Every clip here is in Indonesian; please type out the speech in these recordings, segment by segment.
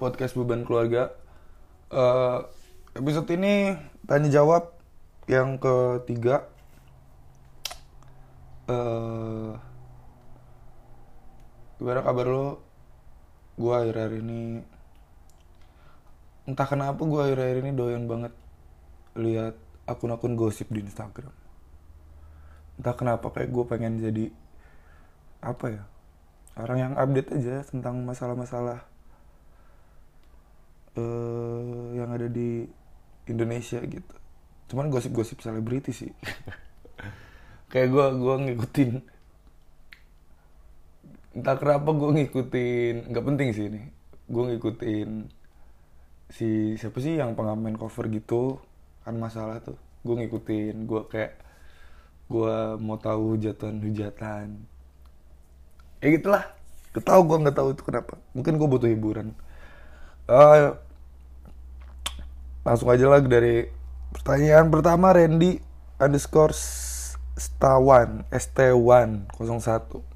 podcast beban keluarga. Eh, episode ini tanya jawab yang ketiga. Eh, gimana kabar lo? Gua akhir-akhir ini entah kenapa gua akhir-akhir ini doyan banget lihat akun-akun gosip di Instagram. Entah kenapa kayak gue pengen jadi apa ya orang yang update aja tentang masalah-masalah eh yang ada di Indonesia gitu. Cuman gosip-gosip selebriti sih. kayak gue gua ngikutin. Entah kenapa gue ngikutin nggak penting sih ini. Gue ngikutin si siapa sih yang pengamen cover gitu kan masalah tuh. Gue ngikutin gue kayak gue mau tahu hujatan hujatan. Ya gitulah. Ketahu gue nggak tahu itu kenapa. Mungkin gue butuh hiburan Eh, langsung aja lagi dari pertanyaan pertama Randy underscore Stawan ST1 01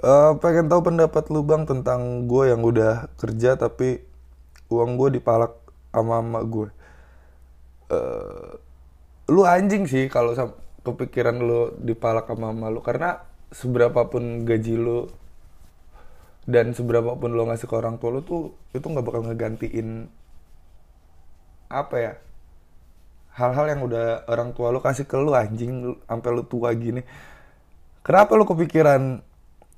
Eh, pengen tahu pendapat lu bang tentang gue yang udah kerja tapi uang gue dipalak sama emak gue Eh, lu anjing sih kalau kepikiran lu dipalak sama emak lu. Karena seberapa pun gaji lu dan seberapa pun lo ngasih ke orang tua lu tuh itu nggak bakal ngegantiin apa ya hal-hal yang udah orang tua lu kasih ke lu anjing sampai lu tua gini. Kenapa lu kepikiran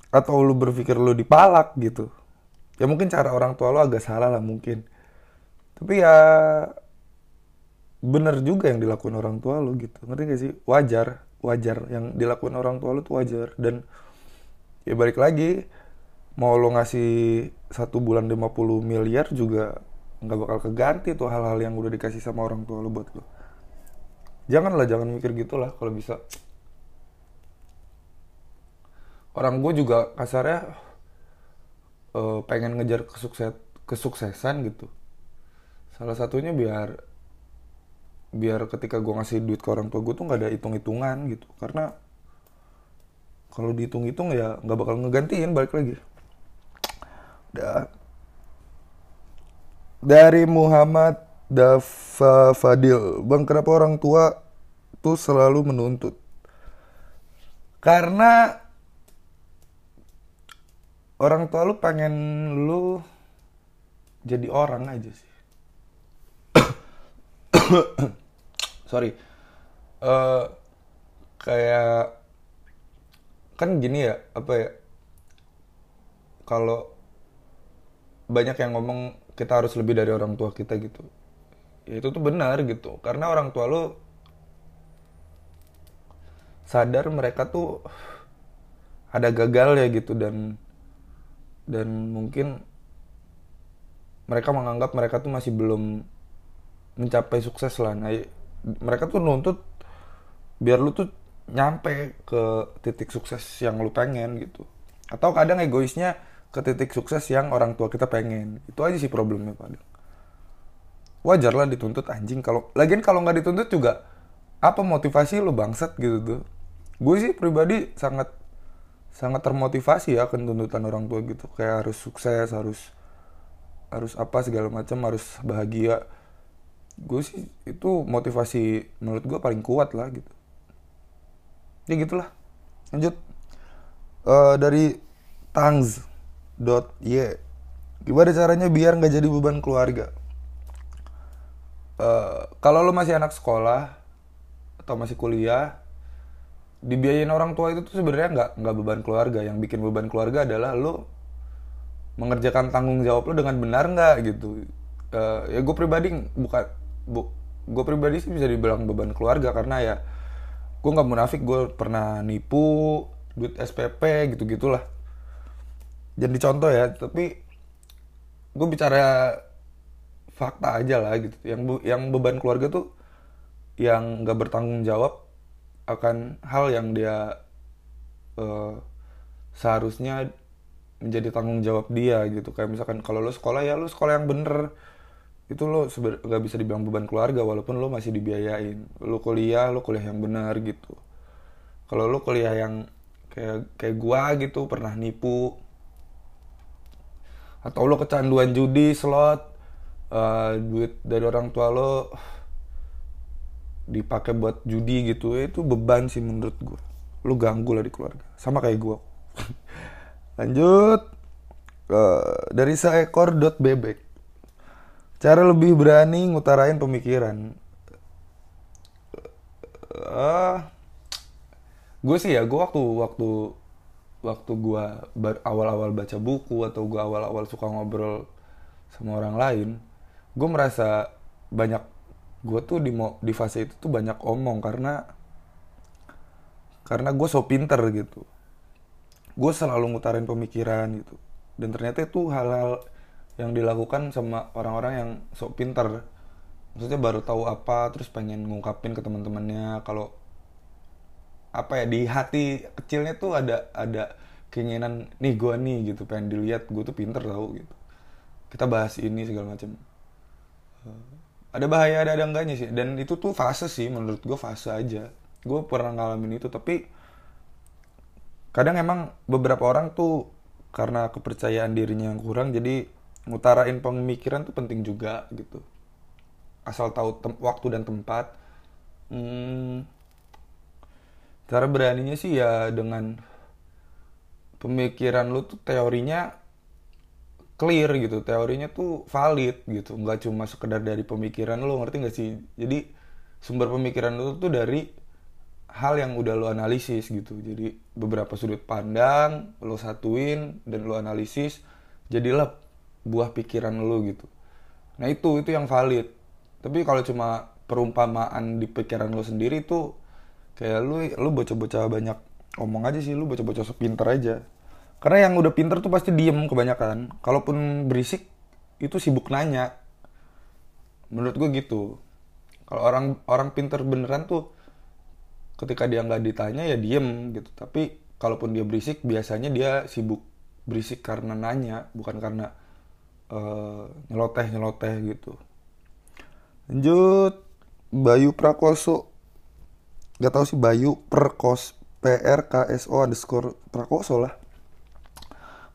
atau lu berpikir lu dipalak gitu? Ya mungkin cara orang tua lu agak salah lah mungkin. Tapi ya bener juga yang dilakuin orang tua lu gitu. Ngerti gak sih? Wajar wajar yang dilakuin orang tua lu tuh wajar. Dan ya balik lagi mau lo ngasih satu bulan 50 miliar juga nggak bakal keganti tuh hal-hal yang udah dikasih sama orang tua lo buat lo. Janganlah jangan mikir gitulah kalau bisa. Orang gue juga kasarnya eh, pengen ngejar kesukses kesuksesan gitu. Salah satunya biar biar ketika gue ngasih duit ke orang tua gue tuh nggak ada hitung-hitungan gitu. Karena kalau dihitung-hitung ya nggak bakal ngegantiin balik lagi. Dari Muhammad Dafa Fadil, Bang kenapa orang tua tuh selalu menuntut? Karena orang tua lu pengen lu jadi orang aja sih. Sorry. Eh kayak kan gini ya, apa ya? Kalau banyak yang ngomong kita harus lebih dari orang tua kita gitu. Ya itu tuh benar gitu. Karena orang tua lu sadar mereka tuh ada gagal ya gitu dan dan mungkin mereka menganggap mereka tuh masih belum mencapai sukses lah. Nah mereka tuh nuntut biar lu tuh nyampe ke titik sukses yang lu pengen gitu. Atau kadang egoisnya ke titik sukses yang orang tua kita pengen. Itu aja sih problemnya paling wajar lah dituntut anjing. Kalau lagian kalau nggak dituntut juga apa motivasi lu bangsat gitu tuh. Gue sih pribadi sangat sangat termotivasi ya akan tuntutan orang tua gitu. Kayak harus sukses harus harus apa segala macam harus bahagia. Gue sih itu motivasi menurut gue paling kuat lah gitu. Ya gitulah. Lanjut. Eh, dari Tangs dot y gimana caranya biar nggak jadi beban keluarga? Eh, kalau lo masih anak sekolah atau masih kuliah dibiayain orang tua itu tuh sebenarnya nggak nggak beban keluarga. Yang bikin beban keluarga adalah lo mengerjakan tanggung jawab lo dengan benar nggak gitu. Eh, ya gue pribadi bukan bu gue pribadi sih bisa dibilang beban keluarga karena ya gue nggak munafik gue pernah nipu duit SPP gitu gitulah jadi contoh ya tapi gue bicara fakta aja lah gitu. Yang bu- yang beban keluarga tuh yang nggak bertanggung jawab akan hal yang dia eh, seharusnya menjadi tanggung jawab dia gitu. Kayak misalkan kalau lo sekolah ya lo sekolah yang bener. Itu lo nggak bisa dibilang beban keluarga walaupun lo masih dibiayain. Lo kuliah lo kuliah yang benar gitu. Kalau lo kuliah yang kayak kayak gua gitu pernah nipu atau lo kecanduan judi slot uh, duit dari orang tua lo dipakai buat judi gitu itu beban sih menurut gue lo ganggu lah di keluarga. Sama kayak gue lanjut uh, dari seekor dot bebek cara lebih berani ngutarain pemikiran. Uh, gue sih ya gue waktu waktu waktu gue awal-awal baca buku atau gue awal-awal suka ngobrol sama orang lain gue merasa banyak gue tuh di di fase itu tuh banyak omong karena karena gue so pinter gitu. Gue selalu ngutarin pemikiran gitu. Dan ternyata itu hal-hal yang dilakukan sama orang-orang yang sok pinter. Maksudnya baru tahu apa terus pengen ngungkapin ke teman-temannya. Kalau apa ya di hati kecilnya tuh ada ada keinginan nih gue nih gitu. Pengen dilihat gue tuh pinter tau gitu. Kita bahas ini segala macam uh, ada bahaya ada ada enggaknya sih. Dan itu tuh fase sih menurut gue fase aja. Gue pernah ngalamin itu tapi kadang emang beberapa orang tuh karena kepercayaan dirinya yang kurang jadi ngutarain pemikiran tuh penting juga gitu. Asal tahu waktu dan tempat. Hmm, cara beraninya sih ya dengan pemikiran lu tuh teorinya clear gitu. Teorinya tuh valid gitu. Nggak cuma sekedar dari pemikiran lu ngerti nggak sih? Jadi sumber pemikiran lu tuh dari hal yang udah lu analisis gitu. Jadi beberapa sudut pandang lu satuin dan lu analisis jadilah buah pikiran lu gitu. Nah itu itu yang valid. Tapi kalau cuma perumpamaan di pikiran lu sendiri tuh kayak lu lu bocah-bocah banyak omong aja sih lu bocah-bocah pinter aja. Karena yang udah pinter tuh pasti diem kebanyakan. Kalaupun berisik itu sibuk nanya. Menurut gue gitu. Kalau orang orang pinter beneran tuh ketika dia nggak ditanya ya diem gitu. Tapi kalaupun dia berisik biasanya dia sibuk berisik karena nanya bukan karena uh, nyeloteh nyeloteh gitu. Lanjut. Bayu Prakoso gak tahu sih Bayu Perkos P R K S O underscore Prakoso lah.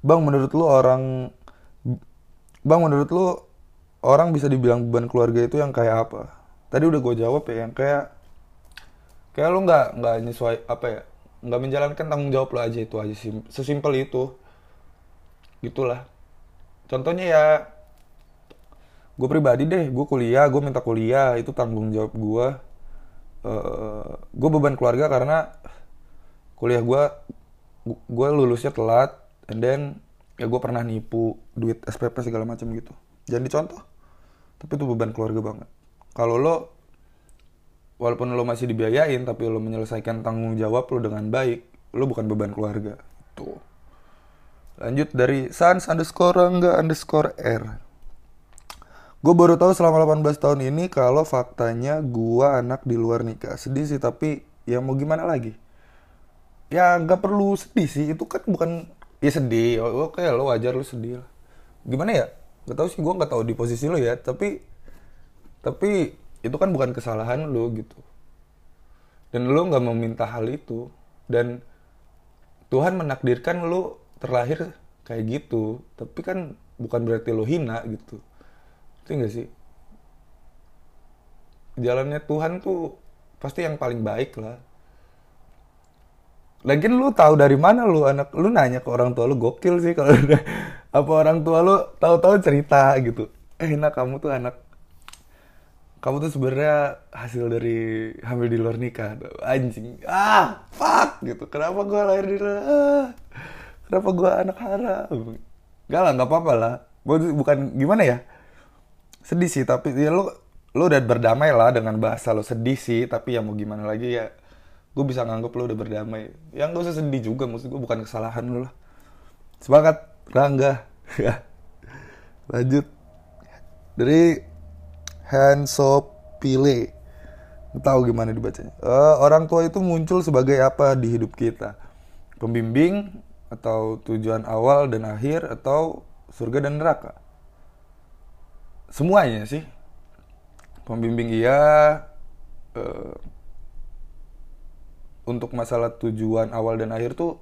Bang menurut lu orang Bang menurut lu orang bisa dibilang beban keluarga itu yang kayak apa? Tadi udah gue jawab ya yang kayak kayak lu nggak nggak nyesuai apa ya nggak menjalankan tanggung jawab lo aja itu aja sih. Sesimpel itu. Gitulah. Contohnya ya gue pribadi deh gue kuliah gue minta kuliah itu tanggung jawab gue uh, gue beban keluarga karena kuliah gue gue lulusnya telat and then ya gue pernah nipu duit SPP segala macam gitu. Jangan dicontoh tapi itu beban keluarga banget. Kalau lo walaupun lo masih dibiayain tapi lo menyelesaikan tanggung jawab lo dengan baik lo bukan beban keluarga. Tuh. Lanjut dari sans underscore enggak underscore r Gue baru tahu selama 18 tahun ini kalau faktanya gue anak di luar nikah. Sedih sih tapi ya mau gimana lagi? Ya nggak perlu sedih sih. Itu kan bukan ya sedih. Oke lo wajar lo sedih lah. Gimana ya? Gak tau sih gue nggak tahu di posisi lo ya. Tapi tapi itu kan bukan kesalahan lo gitu. Dan lo nggak meminta hal itu. Dan Tuhan menakdirkan lo terlahir kayak gitu. Tapi kan bukan berarti lo hina gitu itu gak sih jalannya Tuhan tuh pasti yang paling baik lah Lagian lu tahu dari mana lu anak lu nanya ke orang tua lu gokil sih kalau udah apa orang tua lu tahu-tahu cerita gitu. Eh, nak kamu tuh anak kamu tuh sebenarnya hasil dari hamil di luar nikah. Anjing. Ah, fuck gitu. Kenapa gua lahir di luar? Ah, kenapa gua anak haram? Gak lah, nggak apa-apa lah. Bukan gimana ya? Sedih sih tapi ya lo lo udah berdamai lah dengan bahasa lo sedih sih. Tapi ya mau gimana lagi ya gue bisa nganggep lo udah berdamai. Yang gak usah sedih juga maksud gue bukan kesalahan lo lah. Semangat Rangga. Ya. Lanjut. Dari Hansopile. Tahu gimana dibacanya. Uh, orang tua itu muncul sebagai apa di hidup kita? Pembimbing atau tujuan awal dan akhir atau surga dan neraka semuanya sih. Pembimbing iya uh, untuk masalah tujuan awal dan akhir tuh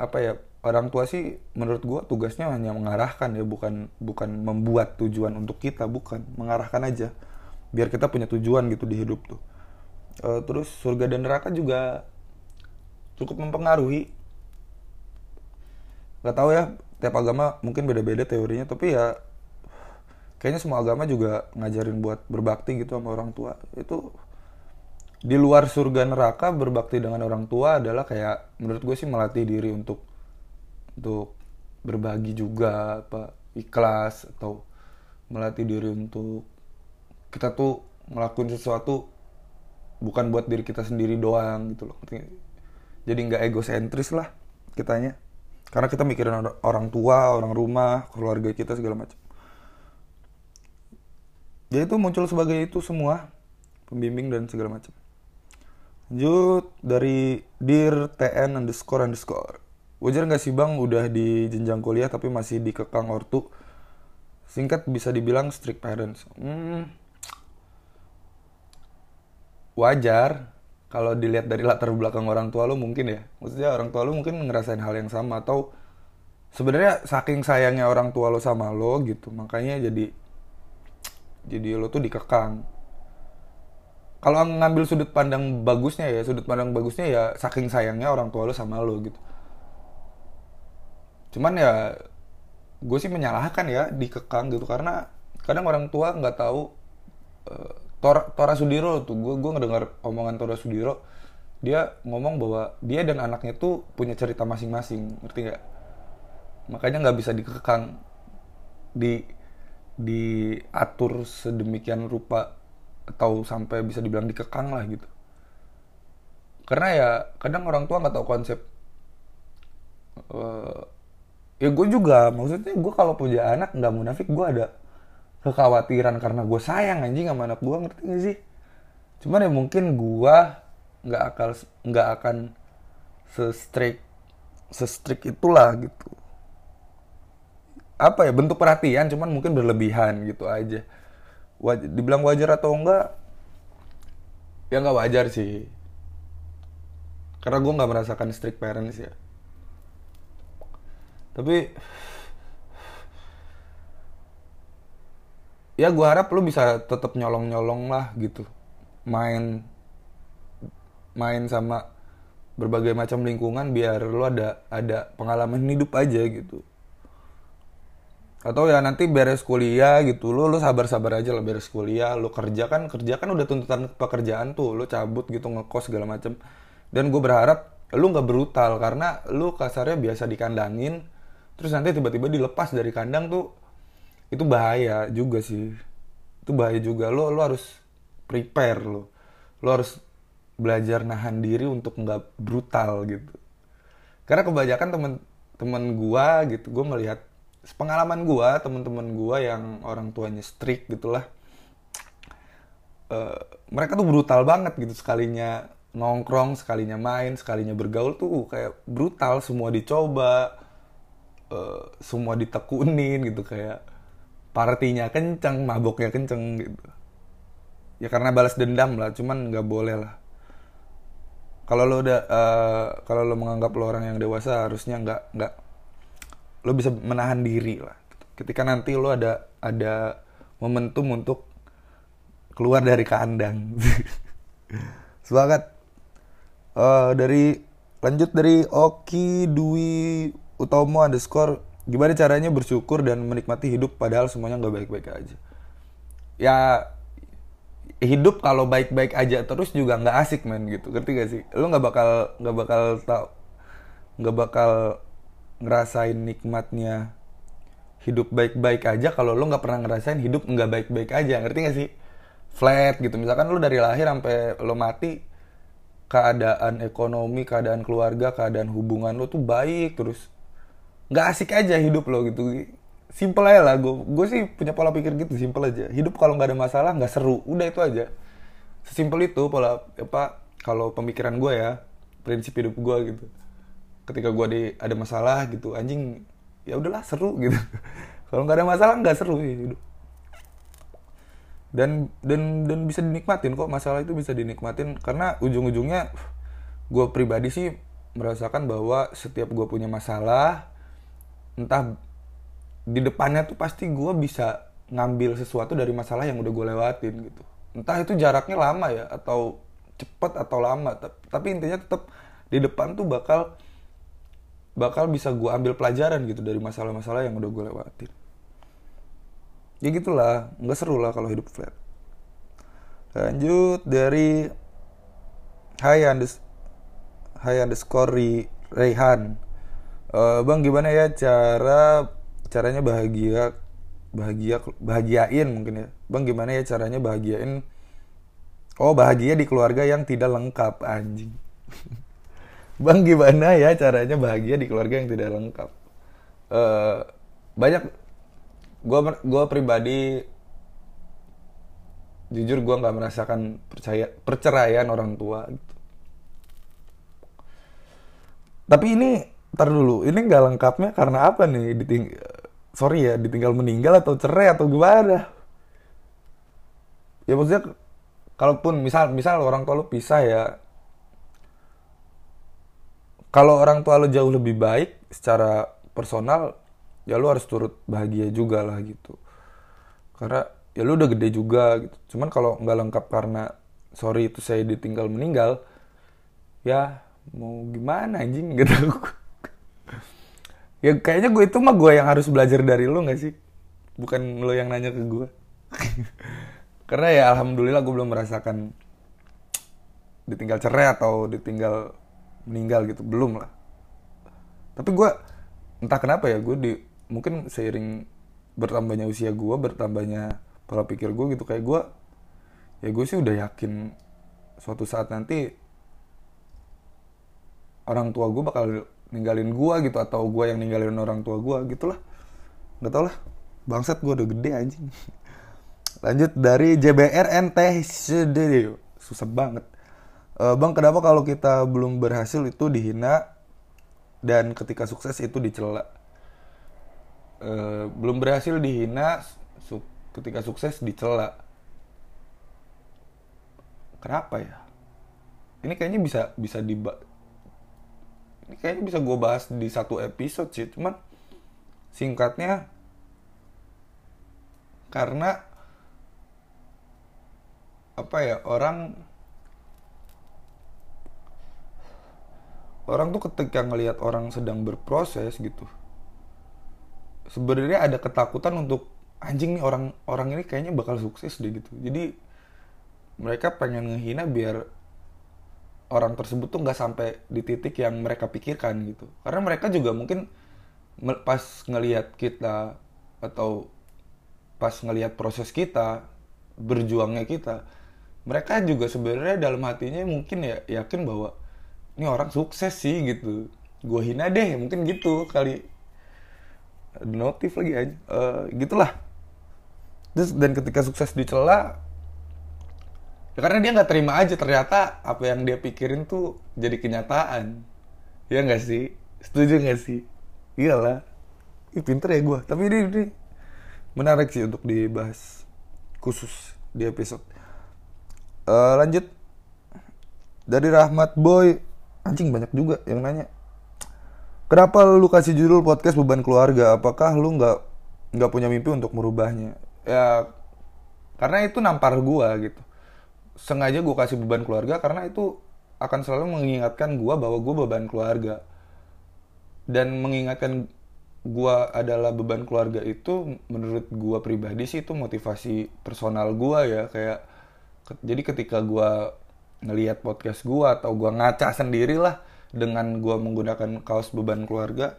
apa ya orang tua sih menurut gue tugasnya hanya mengarahkan ya bukan bukan membuat tujuan untuk kita bukan. Mengarahkan aja biar kita punya tujuan gitu di hidup tuh. Uh, terus surga dan neraka juga cukup mempengaruhi. Nggak tahu ya tiap agama mungkin beda-beda teorinya tapi ya kayaknya semua agama juga ngajarin buat berbakti gitu sama orang tua. Itu di luar surga neraka berbakti dengan orang tua adalah kayak menurut gue sih melatih diri untuk untuk berbagi juga apa ikhlas atau melatih diri untuk kita tuh ngelakuin sesuatu bukan buat diri kita sendiri doang gitu loh jadi nggak egosentris lah kitanya karena kita mikirin orang tua orang rumah keluarga kita segala macam. Ya itu muncul sebagai itu semua pembimbing dan segala macam. Lanjut dari dir tn underscore underscore. Wajar nggak sih bang udah di jenjang kuliah tapi masih dikekang ortu? Singkat bisa dibilang strict parents. Hmm, wajar kalau dilihat dari latar belakang orang tua lo mungkin ya. Maksudnya orang tua lo mungkin ngerasain hal yang sama atau sebenarnya saking sayangnya orang tua lo sama lo gitu makanya jadi jadi lo tuh dikekang. Kalau ngambil sudut pandang bagusnya ya sudut pandang bagusnya ya saking sayangnya orang tua lo sama lo gitu. Cuman ya gue sih menyalahkan ya dikekang gitu. Karena kadang orang tua nggak tahu uh, Tora, Tora Sudiro tuh gue gue ngedengar omongan Tora Sudiro dia ngomong bahwa dia dan anaknya tuh punya cerita masing-masing ngerti nggak? Makanya nggak bisa dikekang di diatur sedemikian rupa atau sampai bisa dibilang dikekang lah gitu. Karena ya kadang orang tua nggak tahu konsep uh, ya gue juga maksudnya gue kalau punya anak nggak munafik gue ada kekhawatiran karena gue sayang anjing sama anak gue ngerti gak sih? Cuman ya mungkin gue nggak akal nggak akan se-strict se-strict itulah gitu. Apa ya bentuk perhatian cuman mungkin berlebihan gitu aja. Waj dibilang wajar atau enggak ya nggak wajar sih. Karena gue nggak merasakan strict parents ya. Tapi ya gue harap lu bisa tetap nyolong nyolong lah gitu. Main main sama berbagai macam lingkungan biar lu ada ada pengalaman hidup aja gitu. Atau ya nanti beres kuliah gitu lo lo sabar sabar aja lah beres kuliah lo kerja kan kerja kan udah tuntutan pekerjaan tuh lo cabut gitu ngekos segala macem. Dan gue berharap lo nggak brutal karena lo kasarnya biasa dikandangin terus nanti tiba-tiba dilepas dari kandang tuh itu bahaya juga sih. Itu bahaya juga. Lo lo harus prepare lo. Lo harus belajar nahan diri untuk nggak brutal gitu. Karena kebanyakan temen temen gue gitu gue melihat pengalaman gue teman-teman gue yang orang tuanya strict gitulah uh, mereka tuh brutal banget gitu. Sekalinya nongkrong sekalinya main sekalinya bergaul tuh kayak brutal. Semua dicoba uh, semua ditekunin gitu kayak partinya kenceng maboknya kenceng gitu. Ya karena balas dendam lah cuman nggak boleh lah. Kalau lo udah uh, kalau lo menganggap lo orang yang dewasa harusnya nggak nggak lo bisa menahan diri lah. Ketika nanti lo ada ada momentum untuk keluar dari kandang. Semangat. Uh, dari lanjut dari Oki Dwi Utomo underscore gimana caranya bersyukur dan menikmati hidup padahal semuanya nggak baik-baik aja? Ya hidup kalau baik-baik aja terus juga nggak asik men gitu. Ngerti gak sih? Lo nggak bakal nggak bakal tau nggak bakal ngerasain nikmatnya hidup baik-baik aja kalau lo nggak pernah ngerasain hidup nggak baik-baik aja. Ngerti gak sih? Flat gitu. Misalkan lo dari lahir sampai lo mati keadaan ekonomi keadaan keluarga keadaan hubungan lo tuh baik terus nggak asik aja hidup lo gitu. Simple aja lah gue gue sih punya pola pikir gitu simple aja. Hidup kalau nggak ada masalah nggak seru. Udah itu aja. Sesimpel itu pola apa kalau pemikiran gue ya prinsip hidup gue gitu. Ketika gue di ada masalah gitu anjing ya udahlah seru gitu. Kalau nggak ada masalah nggak seru sih hidup. Dan dan dan bisa dinikmatin kok masalah itu bisa dinikmatin. Karena ujung-ujungnya gue pribadi sih merasakan bahwa setiap gue punya masalah entah di depannya tuh pasti gue bisa ngambil sesuatu dari masalah yang udah gue lewatin gitu. Entah itu jaraknya lama ya atau cepet atau lama tapi intinya tetap di depan tuh bakal bakal bisa gue ambil pelajaran gitu dari masalah-masalah yang udah gue lewatin. Ya gitulah nggak seru lah kalau hidup flat. Lanjut dari Hai Andes Hai underscore Rehan uh, Bang gimana ya cara caranya bahagia bahagia bahagiain mungkin ya? Bang gimana ya caranya bahagiain? Oh bahagia di keluarga yang tidak lengkap anjing. Bang gimana ya caranya bahagia di keluarga yang tidak lengkap? Uh, banyak gue gue pribadi jujur gue nggak merasakan percaya perceraian orang tua gitu. Tapi ini tar dulu ini nggak lengkapnya karena apa nih? Diting sorry ya ditinggal meninggal atau cerai atau gimana? Ya maksudnya kalaupun misal misal orang tua lu pisah ya kalau orang tua lu jauh lebih baik secara personal ya lu harus turut bahagia juga lah gitu. Karena ya lu udah gede juga gitu. Cuman kalau nggak lengkap karena sorry itu saya ditinggal meninggal ya mau gimana anjing? Gitu ya kayaknya gue itu mah gue yang harus belajar dari lo gak sih? Bukan lo yang nanya ke gue karena ya alhamdulillah gue belum merasakan ditinggal cerai atau ditinggal meninggal gitu. Belum lah. Tapi gue entah kenapa ya gue di mungkin seiring bertambahnya usia gue bertambahnya pola pikir gue gitu kayak gue ya gue sih udah yakin suatu saat nanti orang tua gue bakal ninggalin gua gitu atau gua yang ninggalin orang tua gua gitulah. Nggak tau lah. Bangsat gua udah gede anjing. Lanjut dari JBR NT susah banget. Uh, bang kenapa kalau kita belum berhasil itu dihina dan ketika sukses itu dicela? Uh, belum berhasil dihina ketika sukses dicela. Kenapa ya? Ini kayaknya bisa bisa di kayaknya bisa gue bahas di satu episode sih cuman singkatnya karena apa ya orang orang tuh ketika ngelihat orang sedang berproses gitu sebenarnya ada ketakutan untuk anjing nih orang orang ini kayaknya bakal sukses deh gitu. Jadi mereka pengen ngehina biar orang tersebut tuh nggak sampai di titik yang mereka pikirkan gitu. Karena mereka juga mungkin pas ngelihat kita atau pas ngelihat proses kita berjuangnya kita mereka juga sebenarnya dalam hatinya mungkin ya yakin bahwa ini orang sukses sih gitu. Gue hina deh mungkin gitu kali. Notif lagi aja uh, gitulah. Terus dan ketika sukses dicela ya karena dia nggak terima aja ternyata apa yang dia pikirin tuh jadi kenyataan. Ya nggak sih? Setuju nggak sih? Iyalah. Ih, pinter ya gue tapi ini, ini menarik sih untuk dibahas khusus di episode. Uh, lanjut. Dari Rahmat Boy. Anjing banyak juga yang nanya. Kenapa lu kasih judul podcast beban keluarga? Apakah lu nggak nggak punya mimpi untuk merubahnya? Ya karena itu nampar gue gitu sengaja gue kasih beban keluarga karena itu akan selalu mengingatkan gue bahwa gue beban keluarga. Dan mengingatkan gue adalah beban keluarga itu menurut gue pribadi sih itu motivasi personal gue ya. Kayak jadi ketika gue ngelihat podcast gue atau gue ngaca sendiri lah dengan gue menggunakan kaos beban keluarga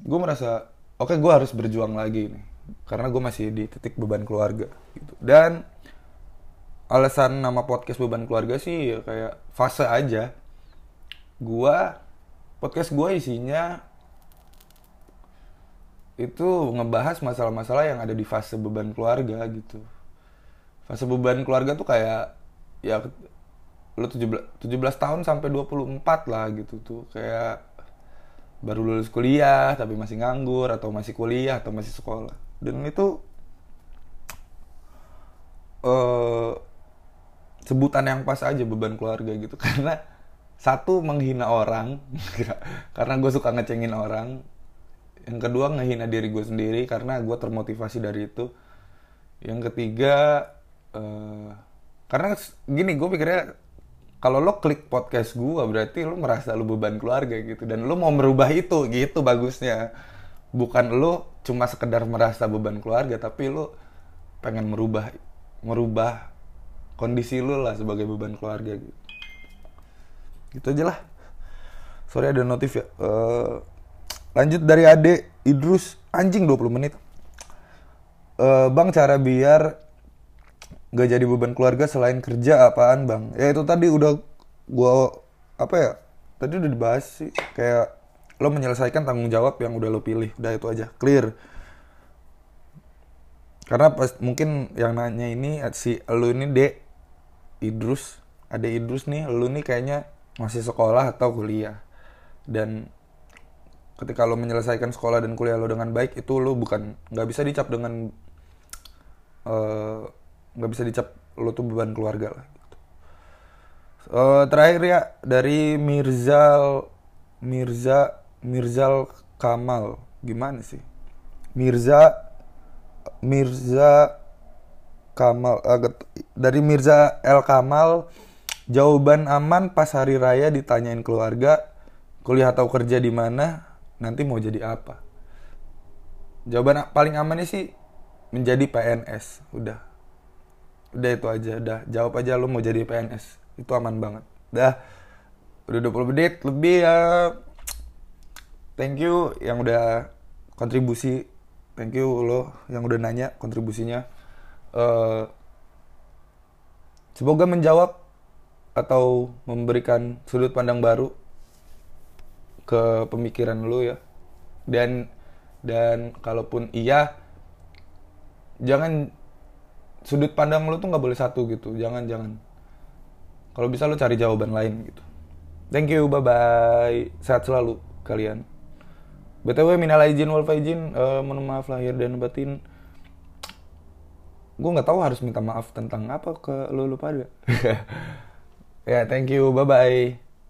gue merasa oke okay, gue harus berjuang lagi nih. Karena gue masih di titik beban keluarga gitu. Dan alasan nama podcast beban keluarga sih ya kayak fase aja. Gua podcast gua isinya itu ngebahas masalah-masalah yang ada di fase beban keluarga gitu. Fase beban keluarga tuh kayak ya lu 17, 17 tahun sampai 24 lah gitu tuh. Kayak baru lulus kuliah tapi masih nganggur atau masih kuliah atau masih sekolah. Dan itu uh, sebutan yang pas aja beban keluarga gitu. Karena satu menghina orang. Karena gue suka ngecengin orang. Yang kedua ngehina diri gue sendiri karena gue termotivasi dari itu. Yang ketiga uh, karena gini gue pikirnya kalau lo klik podcast gue berarti lo merasa lo beban keluarga gitu. Dan lo mau merubah itu gitu bagusnya. Bukan lo cuma sekedar merasa beban keluarga tapi lo pengen merubah merubah kondisi lo lah sebagai beban keluarga gitu. Gitu aja lah. Sorry ada notif ya. Uh, lanjut dari Ade Idrus. Anjing 20 menit. Uh, bang cara biar gak jadi beban keluarga selain kerja apaan bang? Ya itu tadi udah gua apa ya tadi udah dibahas sih. Kayak lo menyelesaikan tanggung jawab yang udah lo pilih. Udah itu aja. Clear. Karena pas mungkin yang nanya ini si lo ini dek Idrus ada Idrus nih lo nih kayaknya masih sekolah atau kuliah. Dan ketika lo menyelesaikan sekolah dan kuliah lo dengan baik itu lo bukan nggak bisa dicap dengan uh, nggak bisa dicap lo tuh beban keluarga lah gitu. uh, terakhir ya dari Mirzal Mirza Mirzal Kamal. Gimana sih? Mirza Mirza Kamal uh, dari Mirza El Kamal jawaban aman pas hari raya ditanyain keluarga. Kuliah atau kerja di mana? Nanti mau jadi apa? Jawaban paling amannya sih menjadi PNS udah. Udah itu aja udah. Jawab aja lu mau jadi PNS itu aman banget. Dah. Udah 20 menit lebih ya. Thank you yang udah kontribusi. Thank you lo yang udah nanya kontribusinya uh, semoga menjawab atau memberikan sudut pandang baru ke pemikiran lo ya. Dan dan kalaupun iya jangan sudut pandang lu tuh nggak boleh satu gitu. Jangan jangan. Kalau bisa lu cari jawaban lain gitu. Thank you bye bye sehat selalu kalian. Btw minal izin wal faizin. Uh, mohon maaf lahir dan batin gue nggak tahu harus minta maaf tentang apa ke lu lu pada ya yeah, thank you bye bye